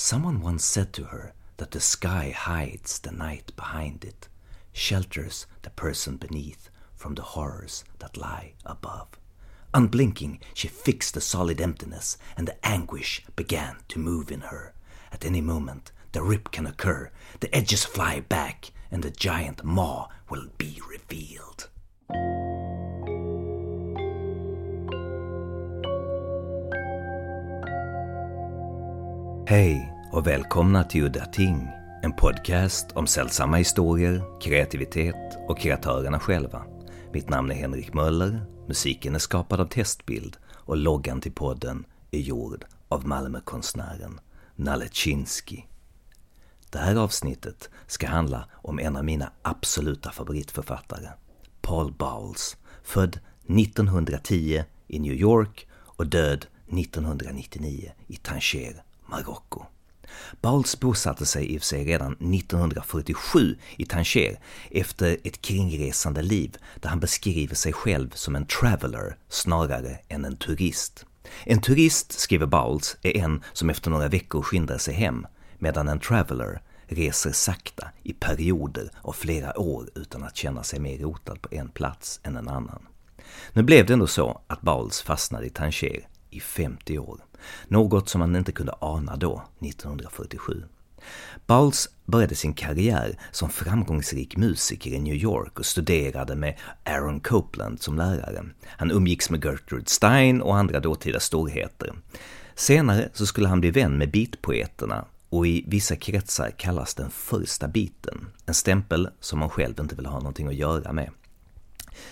Someone once said to her that the sky hides the night behind it, shelters the person beneath from the horrors that lie above. Unblinking, she fixed the solid emptiness, and the anguish began to move in her. At any moment, the rip can occur, the edges fly back, and the giant maw will be revealed. Hej och välkomna till Udda Ting, en podcast om sällsamma historier, kreativitet och kreatörerna själva. Mitt namn är Henrik Möller, musiken är skapad av Testbild och loggan till podden är gjord av Malmökonstnären Nalle Chinsky. Det här avsnittet ska handla om en av mina absoluta favoritförfattare, Paul Bowles, född 1910 i New York och död 1999 i Tanger, Marocko. Bowles bosatte sig i och för sig redan 1947 i Tanger efter ett kringresande liv där han beskriver sig själv som en traveller snarare än en turist. En turist, skriver Bowles, är en som efter några veckor skyndar sig hem, medan en traveller reser sakta i perioder av flera år utan att känna sig mer rotad på en plats än en annan. Nu blev det ändå så att Bowles fastnade i Tanger i 50 år. Något som man inte kunde ana då, 1947. Bowles började sin karriär som framgångsrik musiker i New York och studerade med Aaron Copland som lärare. Han umgicks med Gertrude Stein och andra dåtida storheter. Senare så skulle han bli vän med beatpoeterna och i vissa kretsar kallas den första biten, en stämpel som man själv inte vill ha någonting att göra med.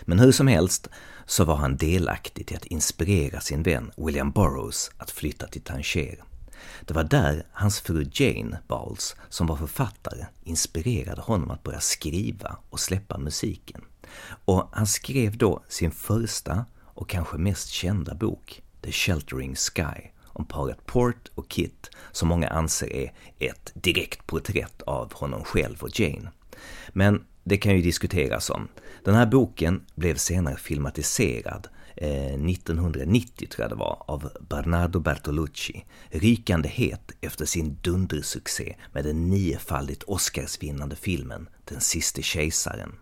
Men hur som helst så var han delaktig till att inspirera sin vän William Burroughs att flytta till Tanger. Det var där hans fru Jane Bowles, som var författare, inspirerade honom att börja skriva och släppa musiken. Och han skrev då sin första och kanske mest kända bok, The Sheltering Sky, om paret Port och Kit, som många anser är ett direkt porträtt av honom själv och Jane. Men det kan ju diskuteras om. Den här boken blev senare filmatiserad eh, 1990 tror jag det var, av Bernardo Bertolucci, rykande het efter sin dundersuccé med den niofaldigt Oscarsvinnande filmen Den siste kejsaren.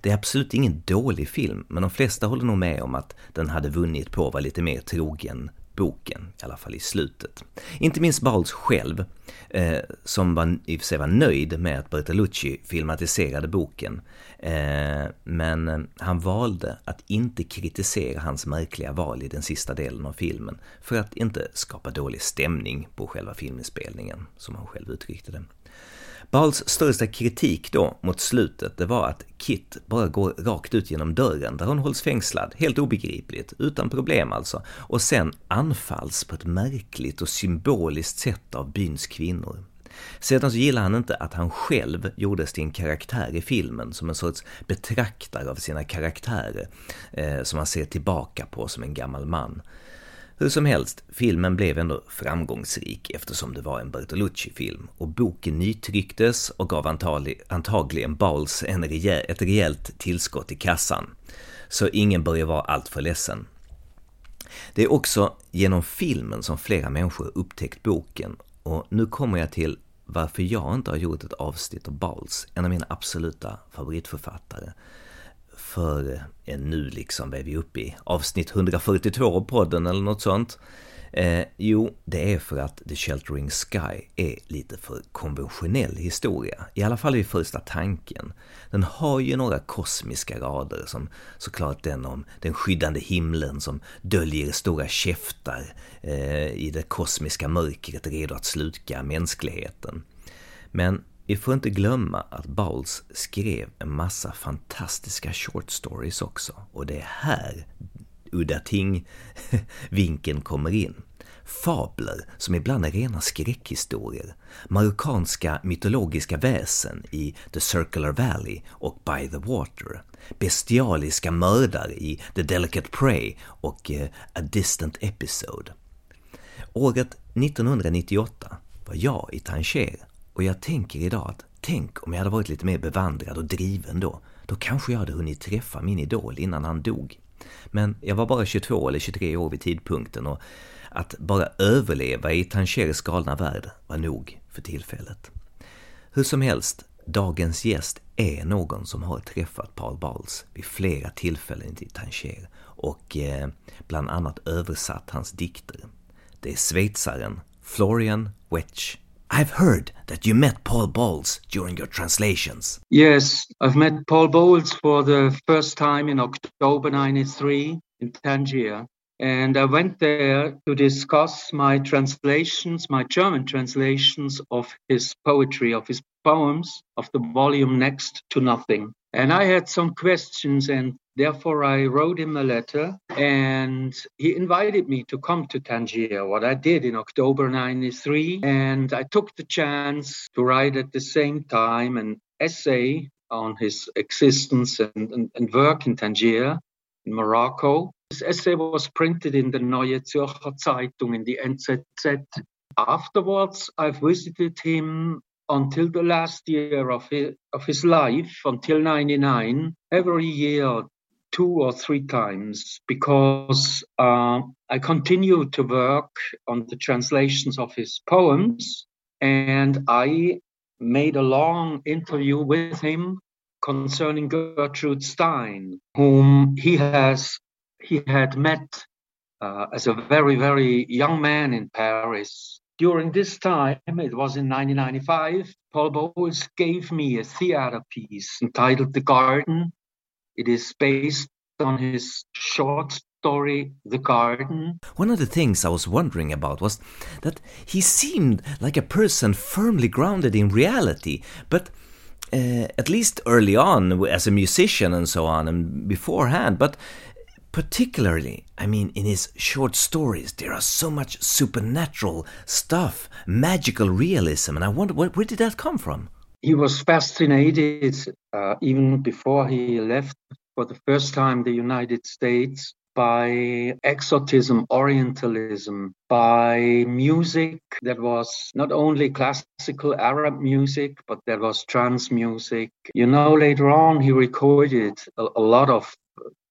Det är absolut ingen dålig film, men de flesta håller nog med om att den hade vunnit på att vara lite mer trogen boken, i alla fall i slutet. Inte minst Balds själv, eh, som var, i och för sig var nöjd med att Bertolucci filmatiserade boken, eh, men eh, han valde att inte kritisera hans märkliga val i den sista delen av filmen, för att inte skapa dålig stämning på själva filminspelningen, som han själv uttryckte det. Bals största kritik då mot slutet, det var att Kit bara går rakt ut genom dörren där hon hålls fängslad, helt obegripligt, utan problem alltså, och sen anfalls på ett märkligt och symboliskt sätt av byns kvinnor. Sedan så gillar han inte att han själv gjordes till en karaktär i filmen, som en sorts betraktare av sina karaktärer, eh, som han ser tillbaka på som en gammal man. Hur som helst, filmen blev ändå framgångsrik eftersom det var en Bertolucci-film och boken nytrycktes och gav antagligen Bowles en rejäl, ett rejält tillskott i kassan. Så ingen börjar vara alltför ledsen. Det är också genom filmen som flera människor upptäckt boken och nu kommer jag till varför jag inte har gjort ett avsnitt av Bowles, en av mina absoluta favoritförfattare för eh, nu liksom, vad är vi uppe i? Avsnitt 142 av podden eller något sånt. Eh, jo, det är för att The Sheltering Sky är lite för konventionell historia, i alla fall i första tanken. Den har ju några kosmiska rader, som såklart den om den skyddande himlen som döljer stora käftar eh, i det kosmiska mörkret redo att sluka mänskligheten. Men vi får inte glömma att Bowles skrev en massa fantastiska short stories också. Och det är här udda ting-vinkeln kommer in. Fabler som ibland är rena skräckhistorier. Marockanska mytologiska väsen i The Circular Valley och By the Water. Bestialiska mördare i The Delicate Prey och eh, A Distant Episode. Året 1998 var jag i Tanger och jag tänker idag att tänk om jag hade varit lite mer bevandrad och driven då. Då kanske jag hade hunnit träffa min idol innan han dog. Men jag var bara 22 eller 23 år vid tidpunkten och att bara överleva i Tanchers galna värld var nog för tillfället. Hur som helst, dagens gäst är någon som har träffat Paul Bowles vid flera tillfällen i Tanger och eh, bland annat översatt hans dikter. Det är schweizaren Florian Wetsch. I've heard that you met Paul Bowles during your translations. Yes, I've met Paul Bowles for the first time in October 93 in Tangier. And I went there to discuss my translations, my German translations of his poetry, of his poems, of the volume Next to Nothing. And I had some questions, and therefore I wrote him a letter. And he invited me to come to Tangier, what I did in October 93. And I took the chance to write at the same time an essay on his existence and, and, and work in Tangier, in Morocco. This essay was printed in the Neue Zürcher Zeitung in the NZZ. Afterwards, I've visited him until the last year of his, of his life, until 99, every year, two or three times, because uh, I continue to work on the translations of his poems. And I made a long interview with him concerning Gertrude Stein, whom he has he had met uh, as a very very young man in Paris during this time, it was in 1995, Paul Bowles gave me a theater piece entitled The Garden. It is based on his short story, The Garden. One of the things I was wondering about was that he seemed like a person firmly grounded in reality, but uh, at least early on as a musician and so on and beforehand, but particularly, I mean, in his short stories, there are so much supernatural stuff, magical realism, and I wonder where, where did that come from? He was fascinated uh, even before he left for the first time the United States by exotism, Orientalism, by music that was not only classical Arab music, but there was trance music. You know, later on, he recorded a, a lot of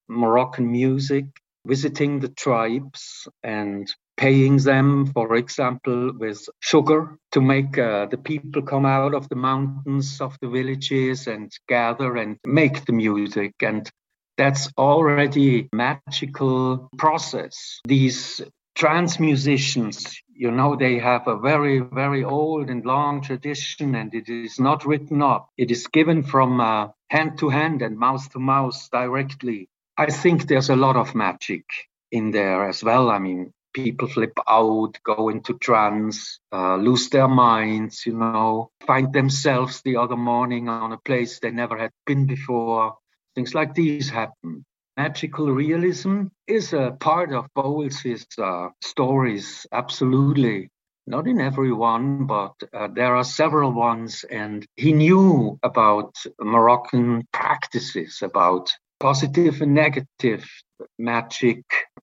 Moroccan music, visiting the tribes and paying them, for example, with sugar to make uh, the people come out of the mountains of the villages and gather and make the music. And that's already magical process. These trance musicians, you know, they have a very, very old and long tradition and it is not written up. It is given from uh, hand to hand and mouth to mouth directly. I think there's a lot of magic in there as well. I mean, people flip out, go into trance, uh, lose their minds, you know, find themselves the other morning on a place they never had been before. Things like these happen. Magical realism is a part of Bowles' uh, stories, absolutely. Not in every one, but uh, there are several ones. And he knew about Moroccan practices, about positive and negative magic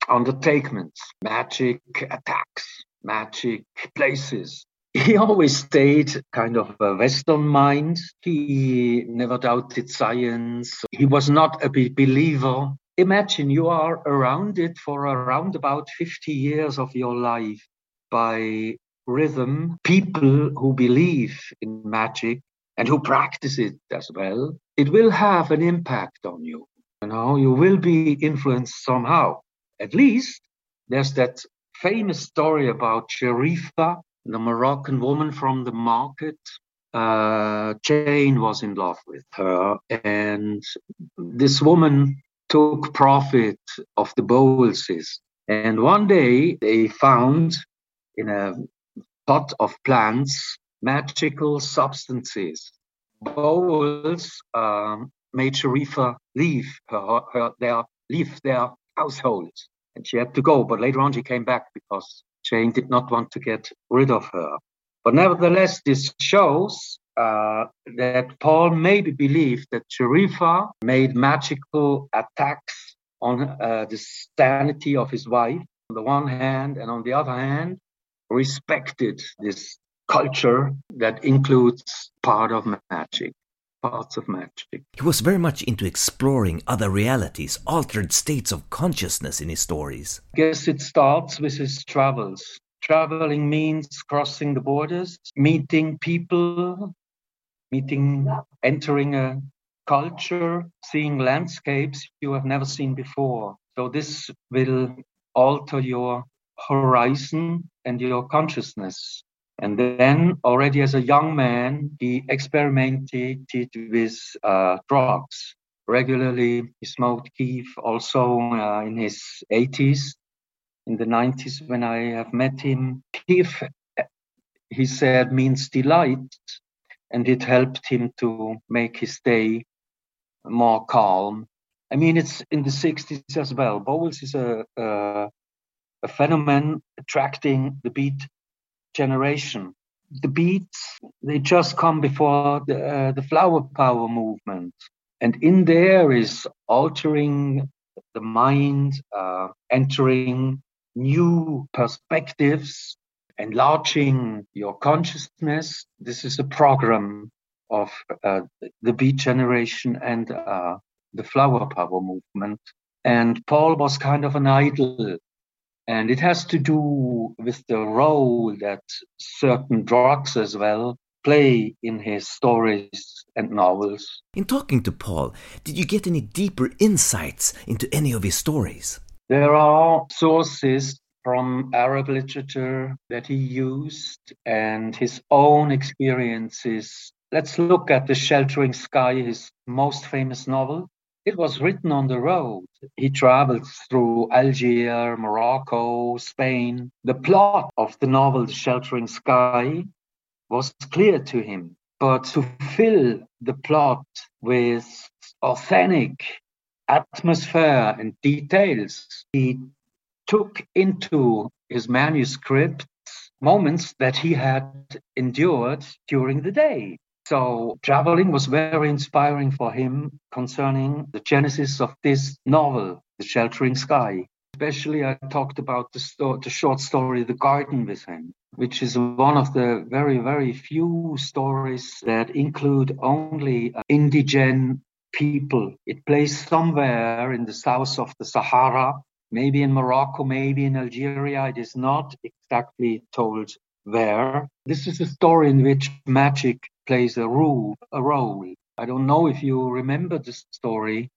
undertakements, magic attacks, magic places. He always stayed kind of a Western mind. He never doubted science. He was not a believer. Imagine you are around it for around about 50 years of your life by rhythm. People who believe in magic and who practice it as well, it will have an impact on you. You know, you will be influenced somehow. At least there's that famous story about Sharifa, the Moroccan woman from the market. Uh, Jane was in love with her, and this woman took profit of the Bowleses. And one day they found in a pot of plants magical substances. Bowles um, made Sharifa leave her, her their leave their household, and she had to go. But later on, she came back because Jane did not want to get rid of her. But nevertheless, this shows uh, that Paul maybe believed that Sharifa made magical attacks on uh, the sanity of his wife on the one hand, and on the other hand, respected this culture that includes part of magic. Parts of magic. He was very much into exploring other realities, altered states of consciousness in his stories. I guess it starts with his travels. Traveling means crossing the borders, meeting people, meeting, entering a culture, seeing landscapes you have never seen before. So this will alter your horizon and your consciousness. And then, already as a young man, he experimented with uh, drugs. Regularly, he smoked keef also uh, in his 80s. In the 90s, when I have met him, keef, he said, means delight. And it helped him to make his day more calm. I mean, it's in the 60s as well. Bowles is a, a, a phenomenon attracting the beat generation. The beats, they just come before the, uh, the flower power movement. And in there is altering the mind, uh, entering new perspectives, enlarging your consciousness. This is a program of uh, the beat generation and uh, the flower power movement. And Paul was kind of an idol and it has to do with the role that certain drugs as well play in his stories and novels. In talking to Paul, did you get any deeper insights into any of his stories? There are sources from Arab literature that he used and his own experiences. Let's look at The Sheltering Sky, his most famous novel. It was written on the road. He traveled through Algiers, Morocco, Spain. The plot of the novel The Sheltering Sky was clear to him. But to fill the plot with authentic atmosphere and details, he took into his manuscript moments that he had endured during the day. So traveling was very inspiring for him concerning the genesis of this novel, The Sheltering Sky. Especially, I talked about the, sto- the short story, The Garden with him, which is one of the very, very few stories that include only uh, indigent people. It plays somewhere in the south of the Sahara, maybe in Morocco, maybe in Algeria. It is not exactly told where. This is a story in which magic plays a role. A role. I don't know if you remember the story.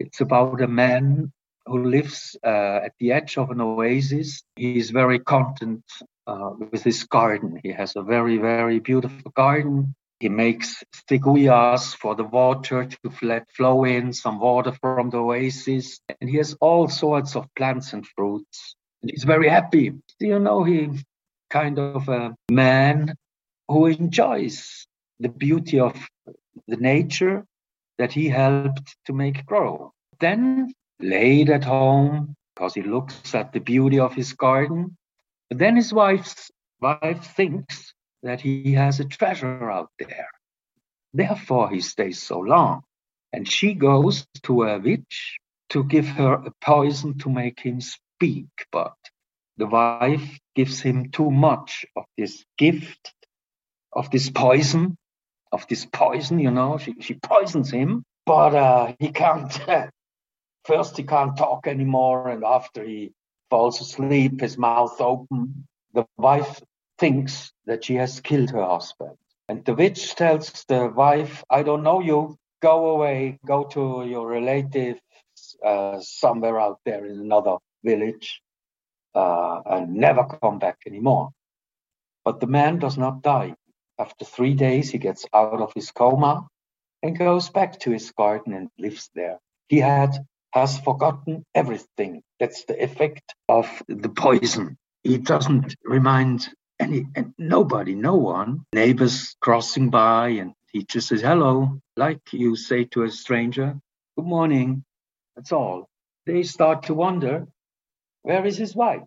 It's about a man who lives uh, at the edge of an oasis. He's very content uh, with his garden. He has a very, very beautiful garden. He makes seguias for the water to let flow in, some water from the oasis. And he has all sorts of plants and fruits. And he's very happy. You know, he kind of a man who enjoys the beauty of the nature that he helped to make grow. Then, laid at home, because he looks at the beauty of his garden, but then his wife's wife thinks that he has a treasure out there. Therefore, he stays so long. And she goes to a witch to give her a poison to make him speak. But the wife gives him too much of this gift, of this poison, of this poison, you know, she, she poisons him, but uh, he can't, first he can't talk anymore, and after he falls asleep, his mouth open, the wife thinks that she has killed her husband. And the witch tells the wife, I don't know you, go away, go to your relatives uh, somewhere out there in another village uh, and never come back anymore. But the man does not die. After three days, he gets out of his coma and goes back to his garden and lives there. He had has forgotten everything. That's the effect of the poison. He doesn't remind any and nobody, no one, neighbors crossing by, and he just says hello, like you say to a stranger, good morning. That's all. They start to wonder, where is his wife?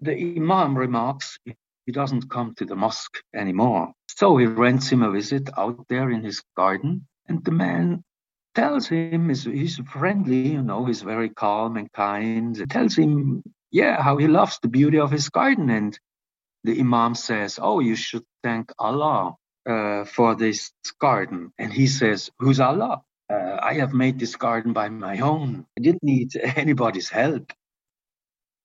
The Imam remarks he doesn't come to the mosque anymore. So he rents him a visit out there in his garden, and the man tells him he's, he's friendly, you know, he's very calm and kind. He tells him, yeah, how he loves the beauty of his garden. And the Imam says, Oh, you should thank Allah uh, for this garden? And he says, Who's Allah? Uh, I have made this garden by my own. I didn't need anybody's help.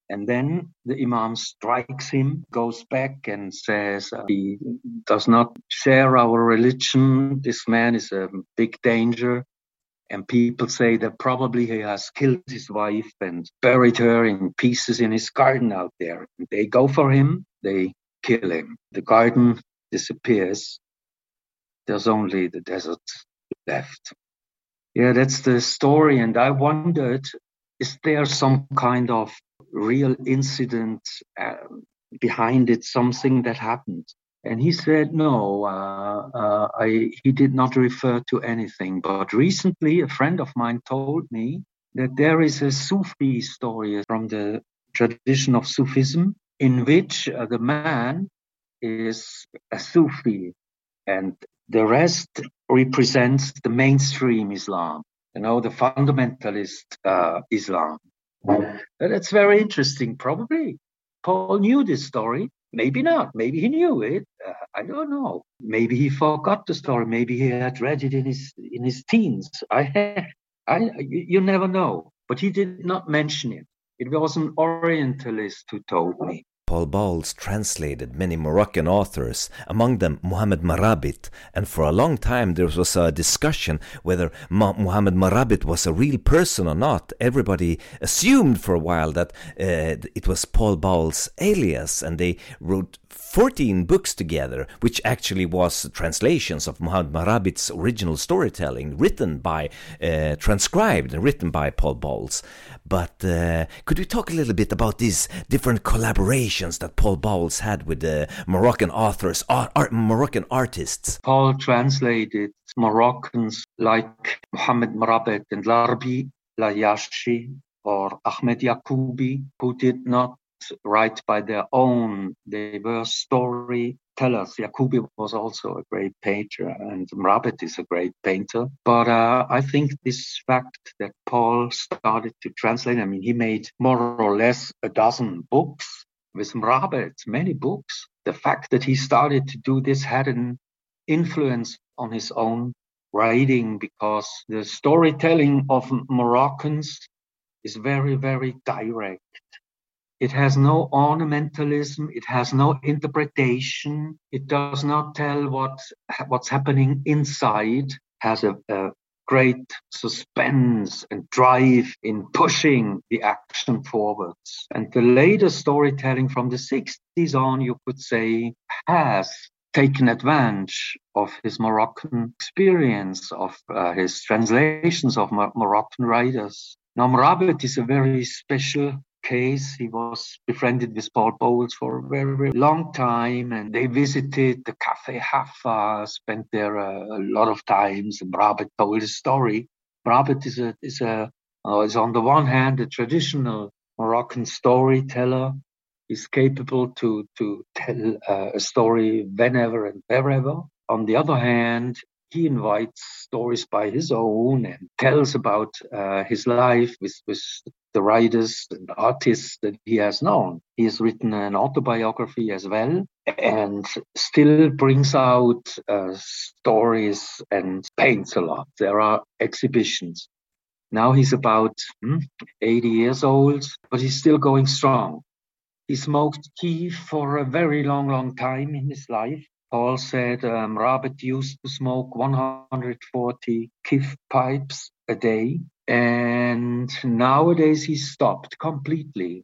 And then the Imam strikes him, goes back and says uh, he does not share our religion. This man is a big danger. And people say that probably he has killed his wife and buried her in pieces in his garden out there. And they go for him, they kill him. The garden disappears. There's only the desert left. Yeah, that's the story. And I wondered is there some kind of real incident uh, behind it, something that happened. And he said, no, uh, uh, I, he did not refer to anything. But recently, a friend of mine told me that there is a Sufi story from the tradition of Sufism in which uh, the man is a Sufi and the rest represents the mainstream Islam, you know, the fundamentalist uh, Islam. That's very interesting. Probably Paul knew this story. Maybe not. Maybe he knew it. Uh, I don't know. Maybe he forgot the story. Maybe he had read it in his in his teens. I, I, you never know. But he did not mention it. It was an Orientalist who told me. Paul Bowles translated many Moroccan authors, among them Muhammad Mrabet, and for a long time there was a discussion whether Muhammad Mrabet was a real person or not. Everybody assumed for a while that uh, it was Paul Bowles' alias, and they wrote 14 books together, which actually was translations of Muhammad Mrabet's original storytelling, written by, uh, transcribed and written by Paul Bowles. But uh, could we talk a little bit about these different collaborations that Paul Bowles had with the Moroccan authors, Moroccan artists? Paul translated Moroccans like Muhammad Mrabet and Larbi Layachi or Ahmed Yacoubi, who did not write by their own. They were storytellers. Yacoubi was also a great painter, and Mrabet is a great painter. But uh, I think this fact that Paul started to translate, I mean, he made more or less a dozen books with Mrabet, many books. The fact that he started to do this had an influence on his own writing because the storytelling of Moroccans is very, very direct. It has no ornamentalism. It has no interpretation. It does not tell what what's happening inside. Has a, a great suspense and drive in pushing the action forwards. And the later storytelling from the 60s on, you could say, has taken advantage of his Moroccan experience, of uh, his translations of Moroccan writers. Now, Mrabet is a very special case. He was befriended with Paul Bowles for a very, very long time, and they visited the Cafe Hafa, spent there a, a lot of times. And Mrabet told his story. Mrabet is a is a uh, is on the one hand a traditional Moroccan storyteller. He's capable to to tell uh, a story whenever and wherever. On the other hand, he invites stories by his own and tells about uh, his life with, with the writers and artists that he has known. He has written an autobiography as well and still brings out uh, stories and paints a lot. There are exhibitions. Now he's about hmm, 80 years old, but he's still going strong. He smoked keef for a very long, long time in his life. Paul said um, Mrabet used to smoke 140 keef pipes a day and nowadays he stopped completely.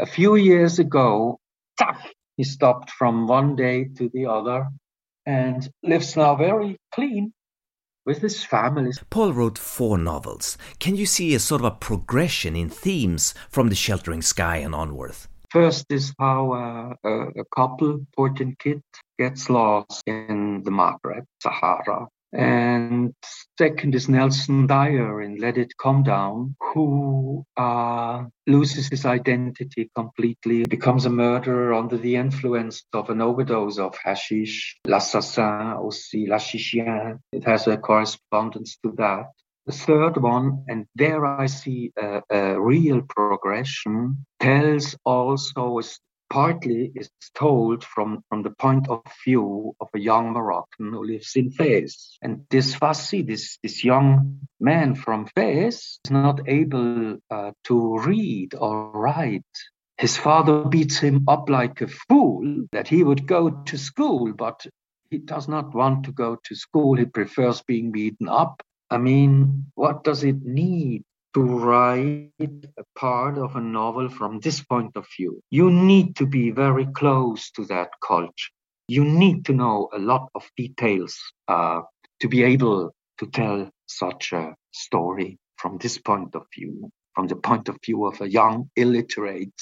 A few years ago, he stopped from one day to the other and lives now very clean with his family. Paul wrote four novels. Can you see a sort of a progression in themes from The Sheltering Sky and onward? First is how uh, a, a couple, Port Kit, gets lost in the Maghreb, Sahara, and second is Nelson Dyar in Let It Come Down, who uh, loses his identity completely, becomes a murderer under the influence of an overdose of hashish. L'assassin aussi, l'hashishien. It has a correspondence to that. The third one, and there I see a, a real progression, tells also partly is told from, from the point of view of a young Moroccan who lives in Fez. And this Fassi, this, this young man from Fez, is not able uh, to read or write. His father beats him up like a fool that he would go to school, but he does not want to go to school. He prefers being beaten up. I mean, what does it need to write a part of a novel from this point of view. You need to be very close to that culture. You need to know a lot of details uh, to be able to tell such a story from this point of view, from the point of view of a young, illiterate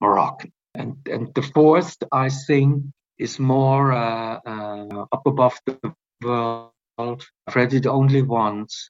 Moroccan. And, and the fourth, I think, is more uh, uh, up above the world. I've read it only once,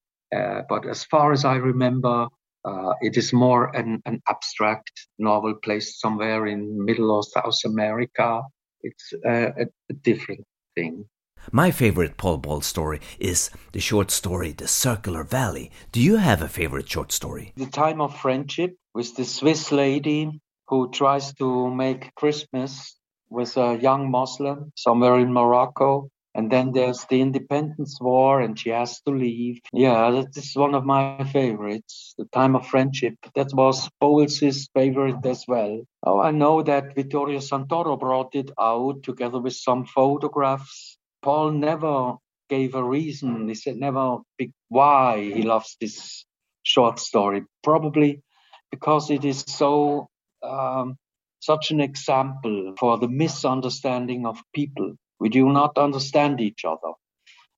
but as far as I remember, uh, it is more an, an, abstract novel placed somewhere in Middle or South America. It's uh, a, a, different thing. My favorite Paul Bowles story is the short story The Circular Valley. Do you have a favorite short story? The Time of Friendship with the Swiss lady who tries to make Christmas with a young Muslim somewhere in Morocco and then there's the Independence War, and she has to leave. Yeah, that is one of my favorites. The Time of Friendship. That was Bowles's favorite as well. Oh, I know that Vittorio Santoro brought it out together with some photographs. Paul never gave a reason. He said never why he loves this short story. Probably because it is so um, such an example for the misunderstanding of people we do not understand each other.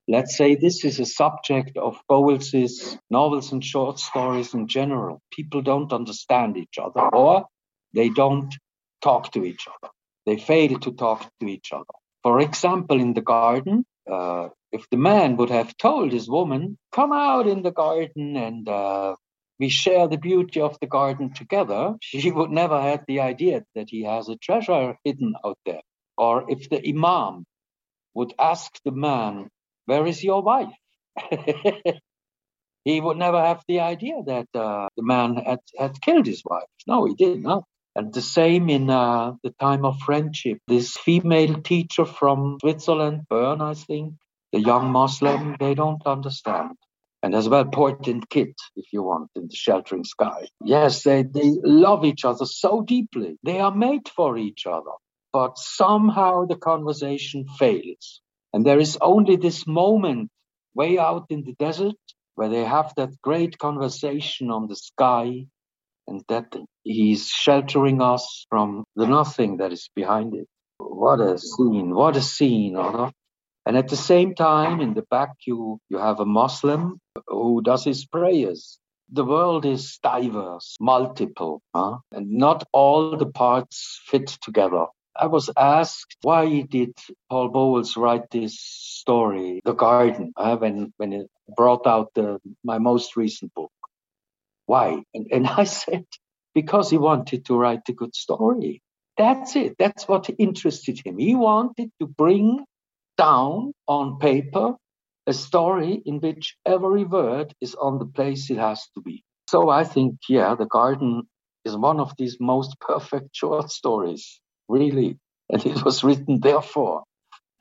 Let's say this is a subject of Bowles's novels and short stories in general. People don't understand each other or they don't talk to each other. They fail to talk to each other. For example, in the garden, uh, if the man would have told his woman, come out in the garden and uh, we share the beauty of the garden together, she would never have the idea that he has a treasure hidden out there. Or if the imam would ask the man, Where is your wife? he would never have the idea that uh, the man had, had killed his wife. No, he did not. And the same in uh, the time of friendship. This female teacher from Switzerland, Bern, I think, the young Muslim, they don't understand. And as well, Port and Kit, if you want, in the sheltering sky. Yes, they, they love each other so deeply. They are made for each other but somehow the conversation fails. And there is only this moment way out in the desert where they have that great conversation on the sky and that he's sheltering us from the nothing that is behind it. What a scene, what a scene. And at the same time, in the back, you, you have a Muslim who does his prayers. The world is diverse, multiple, huh? and not all the parts fit together. I was asked why did Paul Bowles write this story, The Garden, uh, when when it brought out the, my most recent book. Why? And, and I said because he wanted to write a good story. That's it. That's what interested him. He wanted to bring down on paper a story in which every word is on the place it has to be. So I think, yeah, The Garden is one of these most perfect short stories really. And it was written therefore.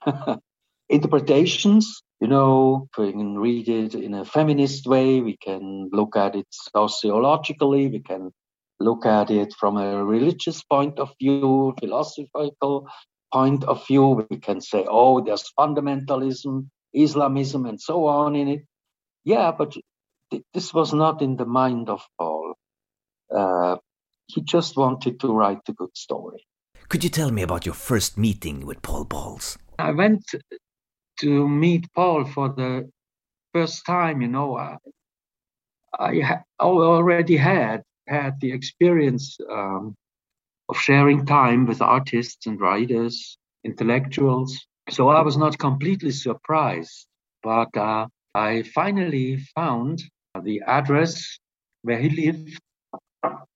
Interpretations, you know, we can read it in a feminist way, we can look at it sociologically, we can look at it from a religious point of view, philosophical point of view. We can say, oh, there's fundamentalism, Islamism, and so on in it. Yeah, but th- this was not in the mind of Paul. Uh, he just wanted to write a good story. Could you tell me about your first meeting with Paul Bowles? I went to meet Paul for the first time. You know, I, I already had had the experience um, of sharing time with artists and writers, intellectuals. So I was not completely surprised, but uh, I finally found the address where he lived,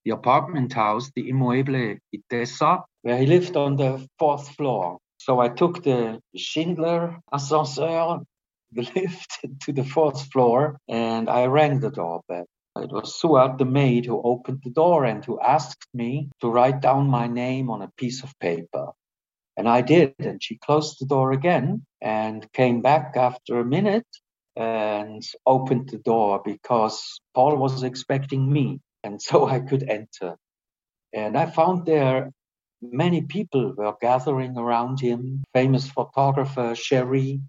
the apartment house, the Immeuble Itesa, uh, where he lived on the fourth floor. So I took the Schindler ascenseur, the lift to the fourth floor, and I rang the doorbell. It was Suat, the maid, who opened the door and who asked me to write down my name on a piece of paper. And I did. And she closed the door again and came back after a minute and opened the door because Paul was expecting me. And so I could enter. And I found there many people were gathering around him. Famous photographer Cherie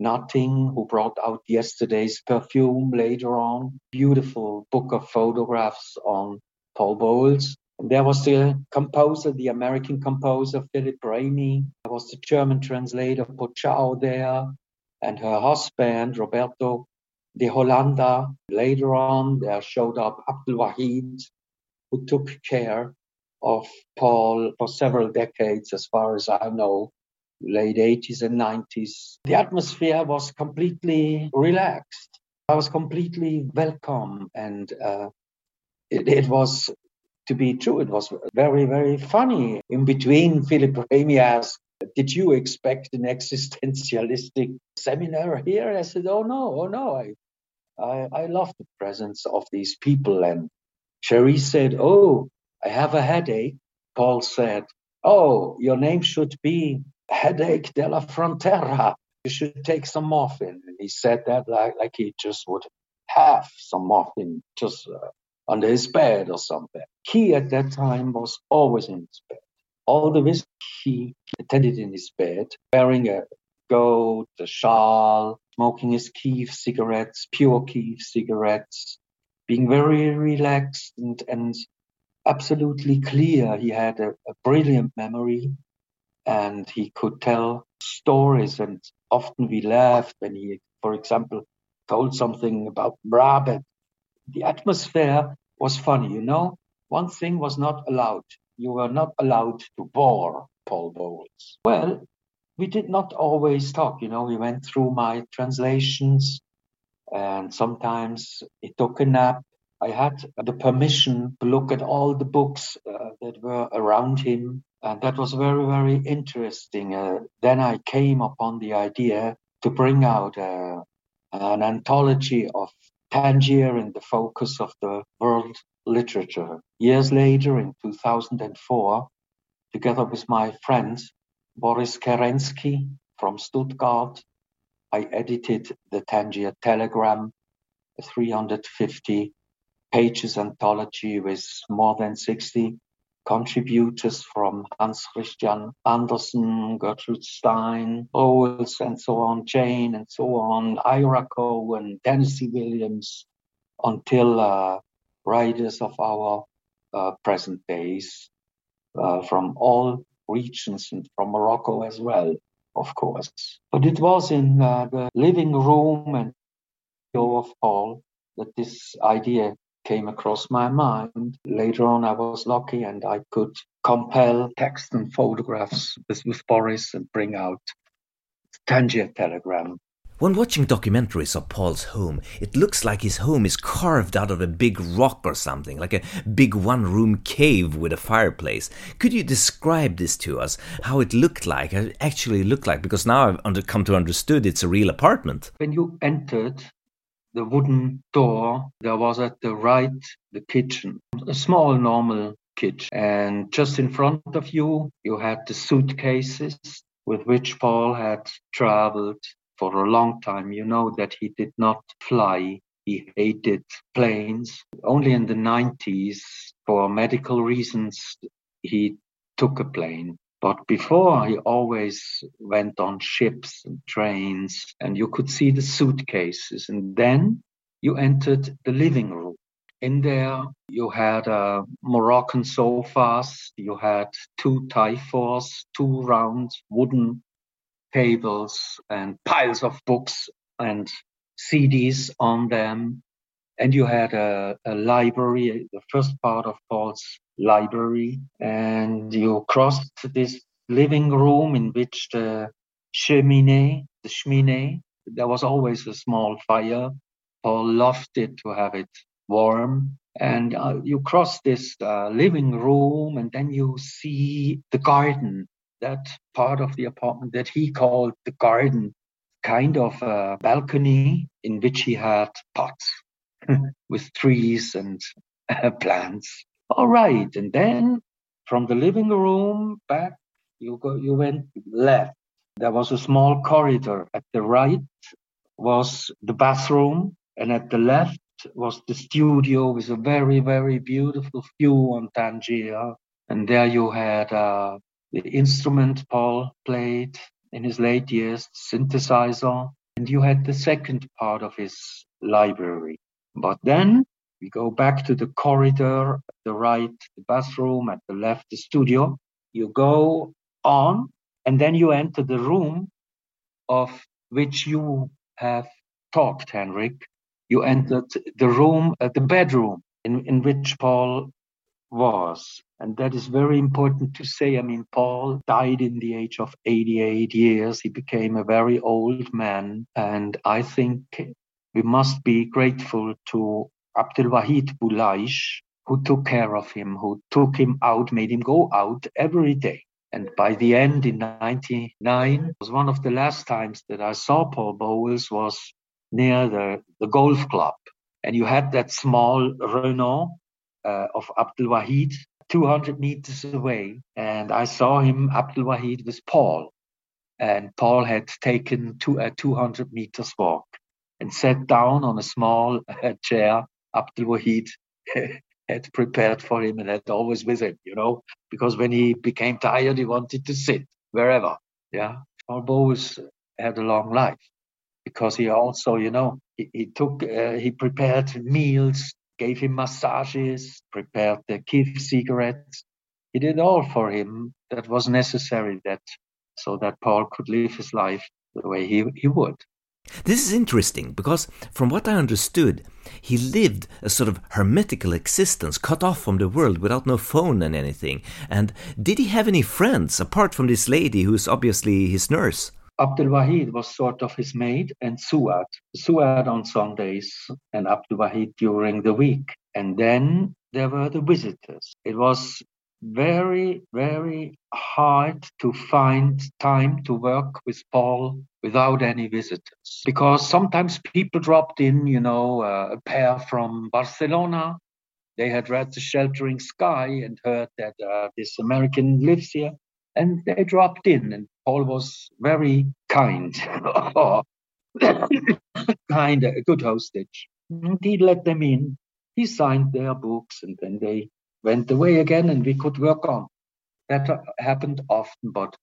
Nutting, who brought out yesterday's perfume later on. Beautiful book of photographs on Paul Bowles. And there was the composer, the American composer Philip Ramey. There was the German translator Pociao there, and her husband Roberto de Hollanda. Later on, there showed up Abdul Wahid, who took care of Paul for several decades, as far as I know, late 80s and 90s. The atmosphere was completely relaxed. I was completely welcome, and uh, it, it, was to be true. It was very, very funny. In between, Philip Ramey asked, Did you expect an existentialistic seminar here? I said, Oh, no, oh, no. I, I, I love the presence of these people. And Cherie said, Oh, I have a headache. Paul said, Oh, your name should be Headache de la Frontera. You should take some morphine. And he said that like, like he just would have some morphine just uh, under his bed or something. He at that time was always in his bed. All the whiskey he attended in his bed, wearing a goat, the shawl, smoking his Keef cigarettes, pure Keef cigarettes, being very relaxed and, and absolutely clear. He had a, a brilliant memory and he could tell stories. And often we laughed when he, for example, told something about Brabant the atmosphere was funny, you know. One thing was not allowed. You were not allowed to bore Paul Bowles. Well, we did not always talk, you know. We went through my translations and sometimes he took a nap. I had the permission to look at all the books uh, that were around him. And that was very, very interesting. Uh, then I came upon the idea to bring out uh, an anthology of Tangier in the focus of the world literature. Years later, in 2004, together with my friend Boris Kerenski from Stuttgart, I edited the Tangier Telegram, a 350 pages anthology with more than 60 contributors from Hans Christian Andersen, Gertrude Stein, Bowles, and so on, Jane, and so on, Ira Cohen, Tennessee Williams, until uh, writers of our uh, present days uh, from all regions and from Morocco as well, of course. But it was in uh, the living room and of Paul that this idea came across my mind. Later on, I was lucky and I could compile text and photographs with Boris and bring out Tangier Telegram. When watching documentaries of Paul's home, it looks like his home is carved out of a big rock or something, like a big one room cave with a fireplace. Could you describe this to us, how it looked like, how it actually looked like? Because now I've come to understood it's a real apartment. When you entered, the wooden door, there was at the right the kitchen, a small normal kitchen. And just in front of you, you had the suitcases with which Paul had traveled for a long time. You know that he did not fly. He hated planes. Only in the 90s, for medical reasons, he took a plane. But before, he always went on ships and trains, and you could see the suitcases. And then you entered the living room. In there, you had uh, Moroccan sofas, you had two typhors, two round wooden tables, and piles of books and CDs on them. And you had a, a library, the first part of Paul's library, and you crossed this living room in which the cheminée, the cheminée, there was always a small fire. Paul loved it to have it warm. And uh, you cross this uh, living room, and then you see the garden, that part of the apartment that he called the garden, kind of a balcony in which he had pots with trees and plants. All right, and then from the living room back, you go, you went left. There was a small corridor. At the right was the bathroom, and at the left was the studio with a very, very beautiful view on Tangier. And there you had uh, the instrument Paul played in his late years, synthesizer, and you had the second part of his library. But then we go back to the corridor, at the right, the bathroom, at the left, the studio. You go on, and then you enter the room of which you have talked, Henrik. You entered the room, uh, the bedroom in, in which Paul was. And that is very important to say. I mean, Paul died in the age of 88 years. He became a very old man. And I think we must be grateful to Abdul Wahid Boulaish, who took care of him, who took him out, made him go out every day. And by the end in 99 was one of the last times that I saw Paul Bowles was near the, the golf club. And you had that small Renault uh, of Abdul Wahid 200 meters away. And I saw him, Abdul Wahid, with Paul. And Paul had taken two, a 200 meters walk and sat down on a small uh, chair Abdul Wahid had prepared for him and had always with him, you know, because when he became tired, he wanted to sit wherever. Yeah. Paul Bowles had a long life because he also, you know, he, he took, uh, he prepared meals, gave him massages, prepared the Kif cigarettes. He did all for him that was necessary that so that Paul could live his life the way he, he would. This is interesting because, from what I understood, he lived a sort of hermetical existence, cut off from the world without no phone and anything. And did he have any friends apart from this lady who's obviously his nurse? Abdul Wahid was sort of his maid and Suad. Suad on Sundays and Abdul Wahid during the week. And then there were the visitors. It was very, very hard to find time to work with Paul without any visitors because sometimes people dropped in, you know, uh, a pair from Barcelona. They had read The Sheltering Sky and heard that uh, this American lives here, and they dropped in. And Paul was very kind, kind, a good hostage. And he let them in. He signed their books, and then they went away again and we could work on. That happened often, but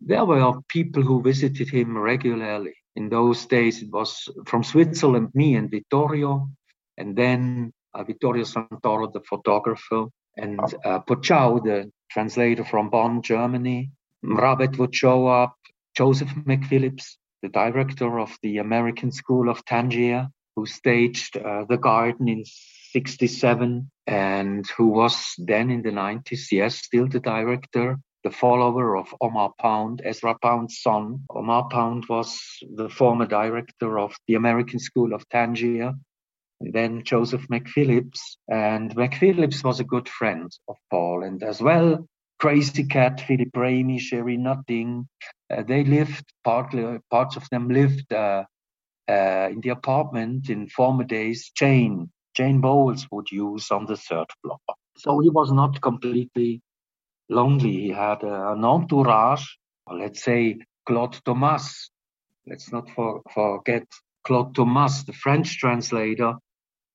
there were people who visited him regularly. In those days, it was from Switzerland, me and Vittorio, and then uh, Vittorio Santoro, the photographer, and uh, Pociao, the translator from Bonn, Germany. Mrabet would show up, Joseph McPhillips, the director of the American School of Tangier, who staged uh, The Garden in 67 and who was then in the 90s, yes, still the director, the follower of Omar Pound, Ezra Pound's son. Omar Pound was the former director of the American School of Tangier, then Joseph McPhillips. And McPhillips was a good friend of Paul, and as well, Crazy Cat, Philip Ramey, Cherie Nutting, uh, they lived, partly, parts of them lived uh, uh, in the apartment in former days. Jane, Jane Bowles would use on the third floor. So he was not completely lonely. He had an entourage, let's say Claude Thomas. Let's not for, forget Claude Thomas, the French translator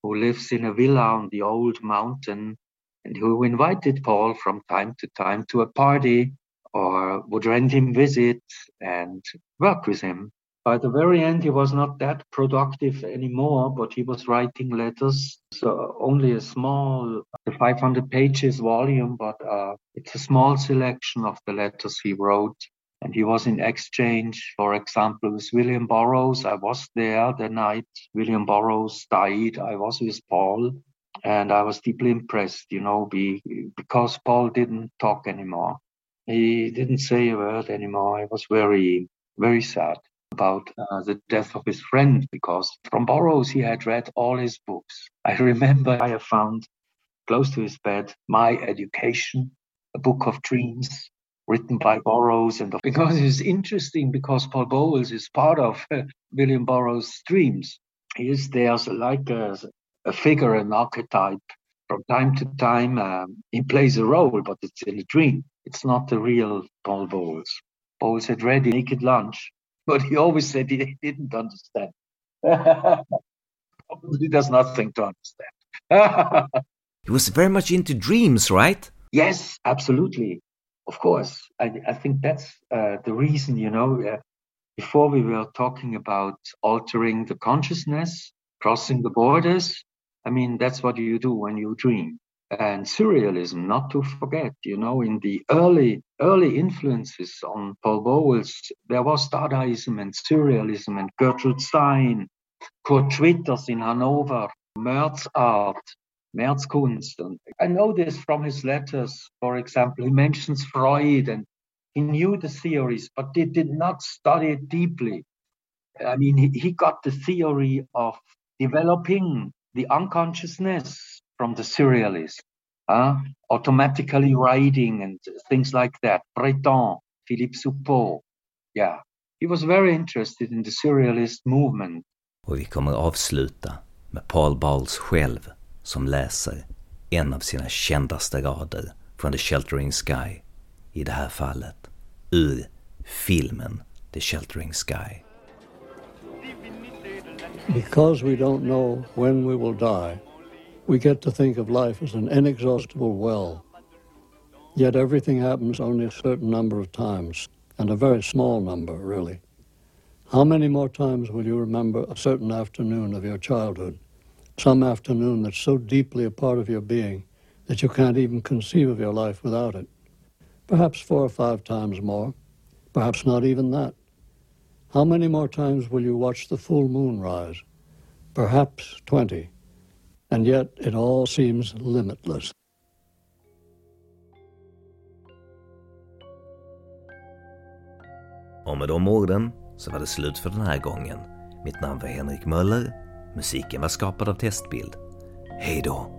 who lives in a villa on the old mountain and who invited Paul from time to time to a party or would rent him visit and work with him. By the very end, he was not that productive anymore, but he was writing letters. So only a small, 500 pages volume, but uh, it's a small selection of the letters he wrote. And he was in exchange, for example, with William Burroughs. I was there the night William Burroughs died. I was with Paul and I was deeply impressed, you know, be, because Paul didn't talk anymore. He didn't say a word anymore. I was very, very sad about uh, the death of his friend because from Burroughs he had read all his books. I remember I found close to his bed My Education, a book of dreams written by Burroughs. And because it's interesting because Paul Bowles is part of uh, William Burroughs' dreams. He is there like a, a figure, an archetype. From time to time, um, he plays a role, but it's in a dream. It's not the real Paul Bowles. Bowles had read Naked Lunch, but he always said he didn't understand. he does nothing to understand. he was very much into dreams, right? Yes, absolutely. Of course. I, I think that's uh, the reason, you know. Uh, before we were talking about altering the consciousness, crossing the borders. I mean, that's what you do when you dream. And surrealism, not to forget, you know, in the early early influences on Paul Bowles, there was Dadaism and surrealism and Gertrude Stein, Kurt Schwitters in Hanover, Merz art, Merz Kunst. And I know this from his letters. For example, he mentions Freud and he knew the theories, but he did not study it deeply. I mean, he, he got the theory of developing the unconsciousness from the surrealists, uh, automatically writing and things like that. Breton, Philippe Soupault. Yeah, he was very interested in the surrealist movement. Och vi kommer avsluta med Paul Bowles själv som läser en av sina kändaste rader från The Sheltering Sky, i det här fallet ur filmen The Sheltering Sky. Because we don't know when we will die, we get to think of life as an inexhaustible well. Yet everything happens only a certain number of times, and a very small number, really. How many more times will you remember a certain afternoon of your childhood? Some afternoon that's so deeply a part of your being that you can't even conceive of your life without it. Perhaps four or five times more, perhaps not even that. How many more times will you watch the full moon rise? Perhaps 20. And yet it all seems limitless. Och med de orden så var det slut för den här gången. Mitt namn var Henrik Möller. Musiken var skapad av Testbild. Hej då!